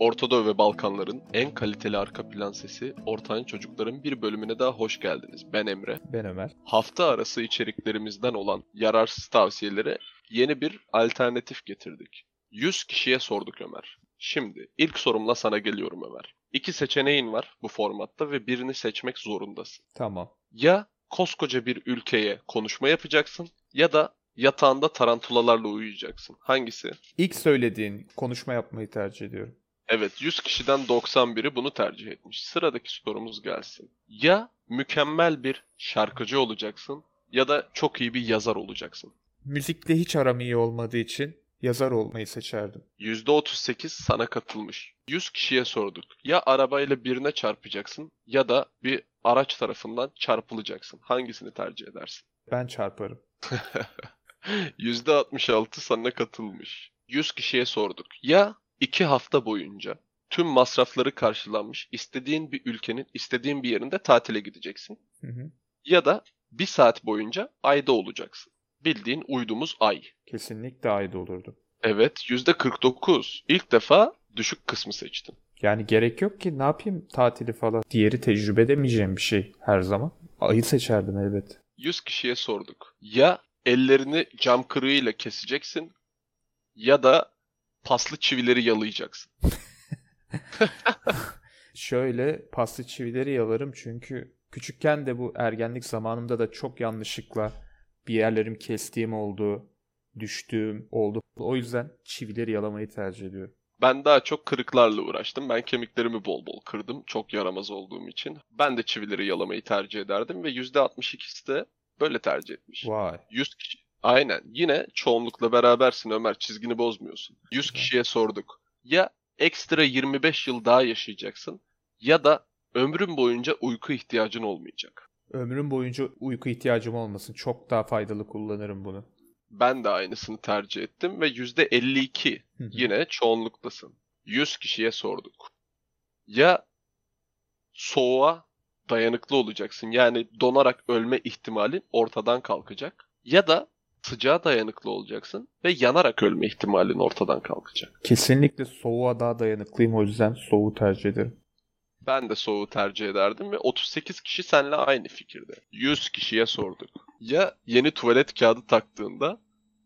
Orta Doğu ve Balkanların en kaliteli arka plan sesi Ortağın Çocukların bir bölümüne daha hoş geldiniz. Ben Emre. Ben Ömer. Hafta arası içeriklerimizden olan yararsız tavsiyelere yeni bir alternatif getirdik. 100 kişiye sorduk Ömer. Şimdi ilk sorumla sana geliyorum Ömer. İki seçeneğin var bu formatta ve birini seçmek zorundasın. Tamam. Ya koskoca bir ülkeye konuşma yapacaksın ya da yatağında tarantulalarla uyuyacaksın. Hangisi? İlk söylediğin konuşma yapmayı tercih ediyorum. Evet 100 kişiden 91'i bunu tercih etmiş. Sıradaki sorumuz gelsin. Ya mükemmel bir şarkıcı olacaksın ya da çok iyi bir yazar olacaksın. Müzikle hiç aram iyi olmadığı için yazar olmayı seçerdim. %38 sana katılmış. 100 kişiye sorduk. Ya arabayla birine çarpacaksın ya da bir araç tarafından çarpılacaksın. Hangisini tercih edersin? Ben çarparım. %66 sana katılmış. 100 kişiye sorduk. Ya 2 hafta boyunca tüm masrafları karşılanmış istediğin bir ülkenin istediğin bir yerinde tatile gideceksin. Hı hı. Ya da bir saat boyunca ayda olacaksın. Bildiğin uydumuz ay. Kesinlikle ayda olurdu. Evet %49. İlk defa düşük kısmı seçtin. Yani gerek yok ki ne yapayım tatili falan. Diğeri tecrübe edemeyeceğim bir şey her zaman. Ayı seçerdim elbet. 100 kişiye sorduk. Ya ellerini cam kırığıyla keseceksin ya da paslı çivileri yalayacaksın. Şöyle paslı çivileri yalarım çünkü küçükken de bu ergenlik zamanımda da çok yanlışlıkla bir yerlerim kestiğim oldu, düştüğüm oldu. O yüzden çivileri yalamayı tercih ediyorum. Ben daha çok kırıklarla uğraştım. Ben kemiklerimi bol bol kırdım. Çok yaramaz olduğum için. Ben de çivileri yalamayı tercih ederdim ve %62'si de böyle tercih etmiş. Vay. 100 kişi. Aynen. Yine çoğunlukla berabersin Ömer. Çizgini bozmuyorsun. 100 kişiye sorduk. Ya ekstra 25 yıl daha yaşayacaksın ya da ömrün boyunca uyku ihtiyacın olmayacak. Ömrüm boyunca uyku ihtiyacım olmasın. Çok daha faydalı kullanırım bunu. Ben de aynısını tercih ettim ve %52 Hı hı. yine çoğunluktasın. 100 kişiye sorduk. Ya soğuğa dayanıklı olacaksın yani donarak ölme ihtimalin ortadan kalkacak ya da sıcağa dayanıklı olacaksın ve yanarak ölme ihtimalin ortadan kalkacak. Kesinlikle soğuğa daha dayanıklıyım o yüzden soğuğu tercih ederim. Ben de soğuğu tercih ederdim ve 38 kişi seninle aynı fikirde. 100 kişiye sorduk. Ya yeni tuvalet kağıdı taktığında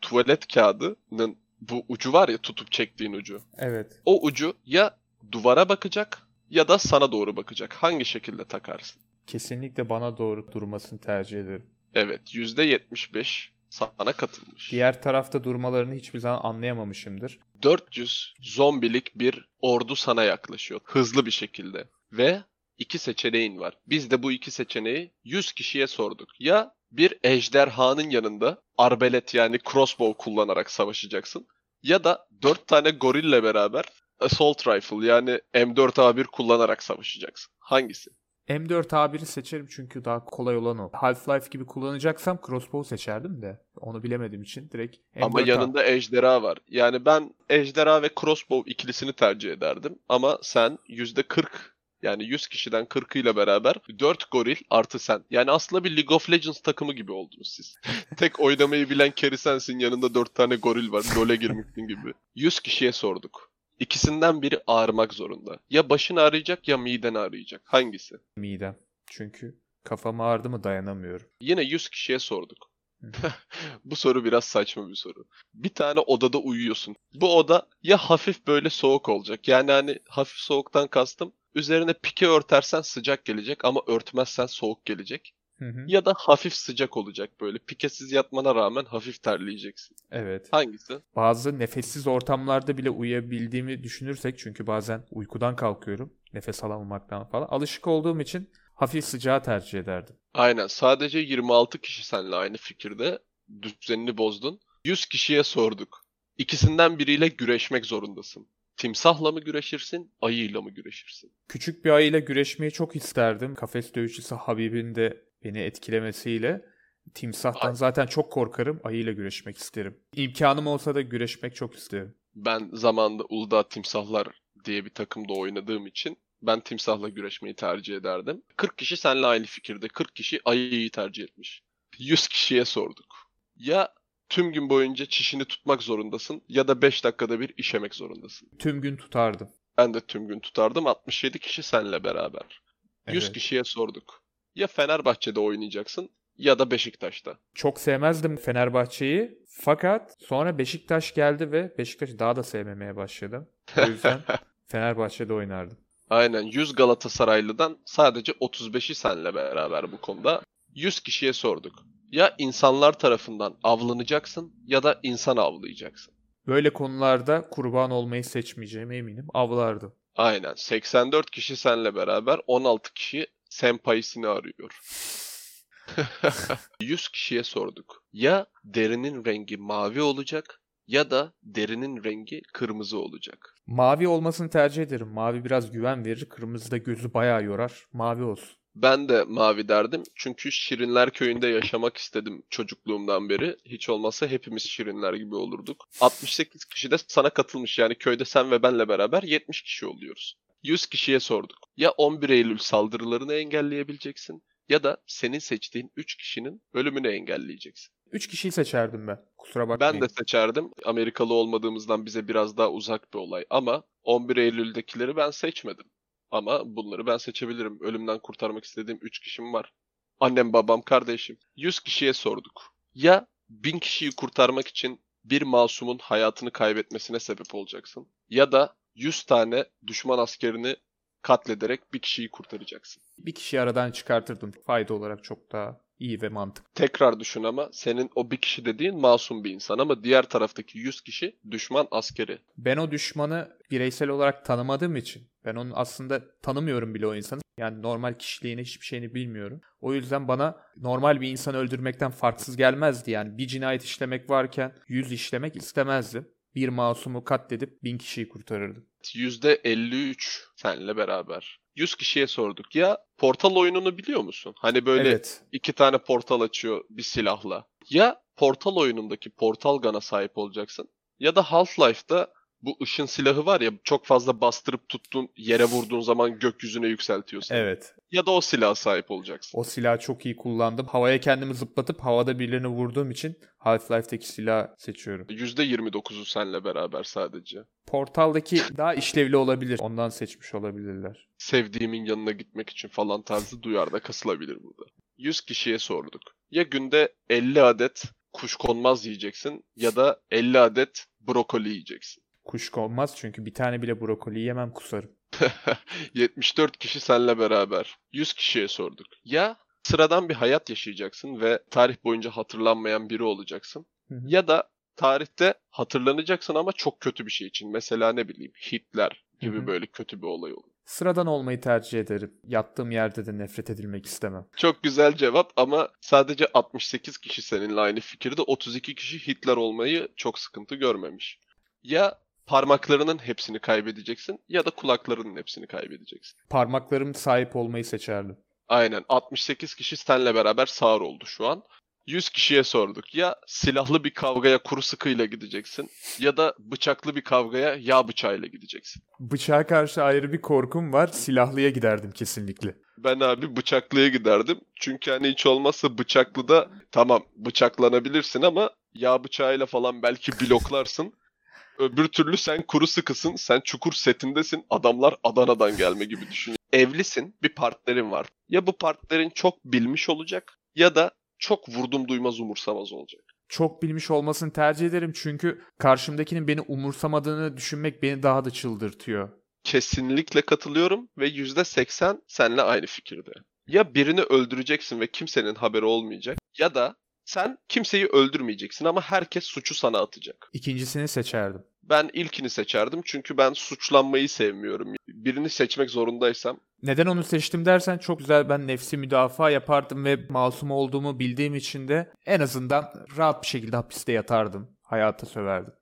tuvalet kağıdının bu ucu var ya tutup çektiğin ucu. Evet. O ucu ya duvara bakacak ya da sana doğru bakacak. Hangi şekilde takarsın? Kesinlikle bana doğru durmasını tercih ederim. Evet %75 sana katılmış. Diğer tarafta durmalarını hiçbir zaman anlayamamışımdır. 400 zombilik bir ordu sana yaklaşıyor hızlı bir şekilde ve iki seçeneğin var. Biz de bu iki seçeneği 100 kişiye sorduk. Ya bir ejderhanın yanında arbelet yani crossbow kullanarak savaşacaksın ya da 4 tane gorille beraber assault rifle yani M4A1 kullanarak savaşacaksın. Hangisi? M4A1'i seçerim çünkü daha kolay olan o. Half-Life gibi kullanacaksam crossbow seçerdim de. Onu bilemediğim için direkt M4A. Ama yanında ejderha var. Yani ben ejderha ve crossbow ikilisini tercih ederdim. Ama sen %40 yani 100 kişiden 40'ıyla beraber 4 goril artı sen. Yani aslında bir League of Legends takımı gibi oldunuz siz. Tek oynamayı bilen keri sensin yanında 4 tane goril var. LoL'e girmişsin gibi. 100 kişiye sorduk. İkisinden biri ağrımak zorunda. Ya başın ağrıyacak ya miden ağrıyacak. Hangisi? midem. Çünkü kafam ağrıdı mı dayanamıyorum. Yine 100 kişiye sorduk. Bu soru biraz saçma bir soru. Bir tane odada uyuyorsun. Bu oda ya hafif böyle soğuk olacak. Yani hani hafif soğuktan kastım. Üzerine pike örtersen sıcak gelecek ama örtmezsen soğuk gelecek. Hı hı. Ya da hafif sıcak olacak böyle. Pikesiz yatmana rağmen hafif terleyeceksin. Evet. Hangisi? Bazı nefessiz ortamlarda bile uyuyabildiğimi düşünürsek çünkü bazen uykudan kalkıyorum. Nefes alamamaktan falan. Alışık olduğum için hafif sıcağı tercih ederdim. Aynen. Sadece 26 kişi seninle aynı fikirde. Düzenini bozdun. 100 kişiye sorduk. İkisinden biriyle güreşmek zorundasın. Timsahla mı güreşirsin, ayıyla mı güreşirsin? Küçük bir ayıyla güreşmeyi çok isterdim. Kafes dövüşçüsü Habib'in de beni etkilemesiyle. Timsahtan Ay. zaten çok korkarım. Ayıyla güreşmek isterim. İmkanım olsa da güreşmek çok isterim. Ben zamanında Uludağ Timsahlar diye bir takımda oynadığım için ben timsahla güreşmeyi tercih ederdim. 40 kişi seninle aynı fikirde. 40 kişi ayıyı tercih etmiş. 100 kişiye sorduk. Ya tüm gün boyunca çişini tutmak zorundasın ya da 5 dakikada bir işemek zorundasın. Tüm gün tutardım. Ben de tüm gün tutardım. 67 kişi senle beraber. 100 Evet. kişiye sorduk. Ya Fenerbahçe'de oynayacaksın ya da Beşiktaş'ta. Çok sevmezdim Fenerbahçe'yi. Fakat sonra Beşiktaş geldi ve Beşiktaş'ı daha da sevmemeye başladım. O yüzden Fenerbahçe'de oynardım. Aynen 100 Galatasaraylı'dan sadece 35'i senle beraber bu konuda. 100 kişiye sorduk. Ya insanlar tarafından avlanacaksın ya da insan avlayacaksın. Böyle konularda kurban olmayı seçmeyeceğime eminim. Avlardım. Aynen 84 kişi senle beraber 16 kişi sempayisini arıyor. 100 kişiye sorduk. Ya derinin rengi mavi olacak ya da derinin rengi kırmızı olacak. Mavi olmasını tercih ederim. Mavi biraz güven verir. Kırmızı da gözü bayağı yorar. Mavi olsun. Ben de mavi derdim çünkü Şirinler Köyü'nde yaşamak istedim çocukluğumdan beri. Hiç olmazsa hepimiz Şirinler gibi olurduk. 68 kişi de sana katılmış yani köyde sen ve benle beraber 70 kişi oluyoruz. 100 kişiye sorduk. Ya 11 Eylül saldırılarını engelleyebileceksin ya da senin seçtiğin 3 kişinin ölümünü engelleyeceksin. 3 kişiyi seçerdim ben. Kusura bakmayın. Ben de seçerdim. Amerikalı olmadığımızdan bize biraz daha uzak bir olay ama 11 Eylül'dekileri ben seçmedim. Ama bunları ben seçebilirim. Ölümden kurtarmak istediğim 3 kişim var. Annem, babam, kardeşim. 100 kişiye sorduk. Ya 1000 kişiyi kurtarmak için bir masumun hayatını kaybetmesine sebep olacaksın. Ya da 100 tane düşman askerini katlederek bir kişiyi kurtaracaksın. Bir kişiyi aradan çıkartırdım. Fayda olarak çok daha iyi ve mantıklı. Tekrar düşün ama senin o bir kişi dediğin masum bir insan ama diğer taraftaki 100 kişi düşman askeri. Ben o düşmanı bireysel olarak tanımadığım için ben onu aslında tanımıyorum bile o insanı. Yani normal kişiliğini hiçbir şeyini bilmiyorum. O yüzden bana normal bir insanı öldürmekten farksız gelmezdi. Yani bir cinayet işlemek varken yüz işlemek istemezdim. Bir masumu katledip bin kişiyi kurtarırdım. %53 seninle beraber. 100 kişiye sorduk. Ya portal oyununu biliyor musun? Hani böyle Evet. iki tane portal açıyor bir silahla. Ya portal oyunundaki portal gun'a sahip olacaksın. Ya da Half-Life'da bu ışın silahı var ya çok fazla bastırıp tuttuğun yere vurduğun zaman gökyüzüne yükseltiyorsun. Evet. Ya da o silaha sahip olacaksın. O silahı çok iyi kullandım. Havaya kendimi zıplatıp havada birilerini vurduğum için Half-Life'daki silahı seçiyorum. %29'u seninle beraber sadece. Portal'daki daha işlevli olabilir. Ondan seçmiş olabilirler. sevdiğimin yanına gitmek için falan tarzı duyarda kasılabilir burada. 100 kişiye sorduk. Ya günde 50 adet kuşkonmaz yiyeceksin ya da 50 adet brokoli yiyeceksin. Kuşkonmaz çünkü bir tane bile brokoli yemem kusarım. 74 kişi seninle beraber. 100 kişiye sorduk. Ya sıradan bir hayat yaşayacaksın ve tarih boyunca hatırlanmayan biri olacaksın. Hı hı. Ya da tarihte hatırlanacaksın ama çok kötü bir şey için. Mesela ne bileyim Hitler gibi Hı hı. böyle kötü bir olay olur. Sıradan olmayı tercih ederim. Yattığım yerde de nefret edilmek istemem. Çok güzel cevap ama sadece 68 kişi seninle aynı fikirde. 32 kişi Hitler olmayı çok sıkıntı görmemiş. Ya parmaklarının hepsini kaybedeceksin ya da kulaklarının hepsini kaybedeceksin. Parmaklarım sahip olmayı seçerdim. Aynen 68 kişi seninle beraber sağır oldu şu an. 100 kişiye sorduk. Ya silahlı bir kavgaya kuru sıkıyla gideceksin ya da bıçaklı bir kavgaya yağ bıçağıyla gideceksin. Bıçağa karşı ayrı bir korkum var. Silahlıya giderdim kesinlikle. Ben abi bıçaklıya giderdim. Çünkü hani hiç olmazsa bıçaklıda tamam bıçaklanabilirsin ama yağ bıçağıyla falan belki bloklarsın. Öbür türlü sen kuru sıkısın, sen çukur setindesin, adamlar Adana'dan gelme gibi düşün. Evlisin, bir partnerin var. Ya bu partnerin çok bilmiş olacak ya da çok vurdum duymaz umursamaz olacak. Çok bilmiş olmasını tercih ederim çünkü karşımdakinin beni umursamadığını düşünmek beni daha da çıldırtıyor. Kesinlikle katılıyorum ve %80 seninle aynı fikirde. Ya birini öldüreceksin ve kimsenin haberi olmayacak ya da sen kimseyi öldürmeyeceksin ama herkes suçu sana atacak. İkincisini seçerdim. Ben ilkini seçerdim çünkü ben suçlanmayı sevmiyorum. Birini seçmek zorundaysam Neden onu seçtim dersen çok güzel ben nefsi müdafaa yapardım ve masum olduğumu bildiğim için de en azından rahat bir şekilde hapiste yatardım. Hayata söverdim.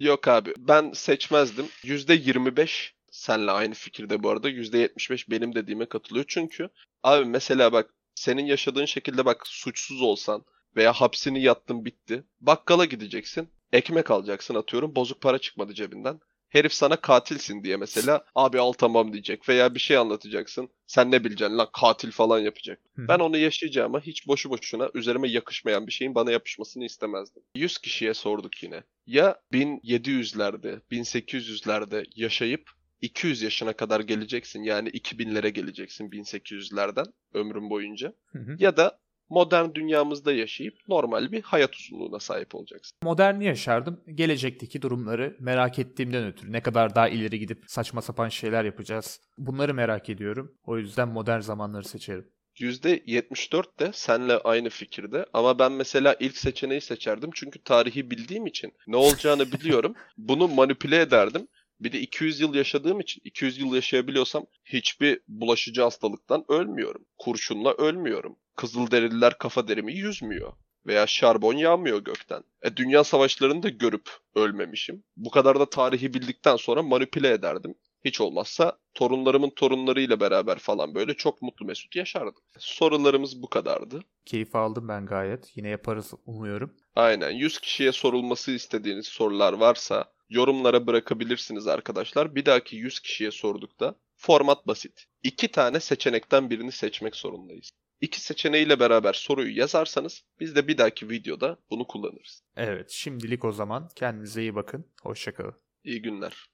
yok abi ben seçmezdim. %25 senle aynı fikirde bu arada. %75 benim dediğime katılıyor. Çünkü abi mesela bak senin yaşadığın şekilde bak suçsuz olsan veya hapsini yattın bitti. Bakkala gideceksin. Ekmek alacaksın atıyorum. Bozuk para çıkmadı cebinden. Herif sana katilsin diye mesela abi al tamam diyecek veya bir şey anlatacaksın. Sen ne bileceksin lan katil falan yapacak. Hı. Ben onu yaşayacağıma hiç boşu boşuna üzerime yakışmayan bir şeyin bana yapışmasını istemezdim. 100 kişiye sorduk yine. Ya 1700'lerde, 1800'lerde yaşayıp 200 yaşına kadar geleceksin. Yani 2000'lere geleceksin 1800'lerden ömrün boyunca. Hı hı. Ya da modern dünyamızda yaşayıp normal bir hayat uzunluğuna sahip olacaksın. Moderni yaşardım. Gelecekteki durumları merak ettiğimden ötürü. Ne kadar daha ileri gidip saçma sapan şeyler yapacağız. Bunları merak ediyorum. O yüzden modern zamanları seçerim. %74 de senle aynı fikirde ama ben mesela ilk seçeneği seçerdim çünkü tarihi bildiğim için ne olacağını biliyorum. Bunu manipüle ederdim. Bir de 200 yıl yaşadığım için 200 yıl yaşayabiliyorsam hiçbir bulaşıcı hastalıktan ölmüyorum. Kurşunla ölmüyorum. Kızılderililer kafa derimi yüzmüyor. Veya şarbon yağmıyor gökten. E, dünya savaşlarını da görüp ölmemişim. Bu kadar da tarihi bildikten sonra manipüle ederdim. Hiç olmazsa torunlarımın torunlarıyla beraber falan böyle çok mutlu mesut yaşardım. Sorularımız bu kadardı. Keyif aldım ben gayet. Yine yaparız umuyorum. Aynen 100 kişiye sorulması istediğiniz sorular varsa yorumlara bırakabilirsiniz arkadaşlar. Bir dahaki 100 kişiye sordukta format basit. İki tane seçenekten birini seçmek zorundayız. İki seçeneğiyle beraber soruyu yazarsanız biz de bir dahaki videoda bunu kullanırız. Evet şimdilik o zaman kendinize iyi bakın. Hoşçakalın. İyi günler.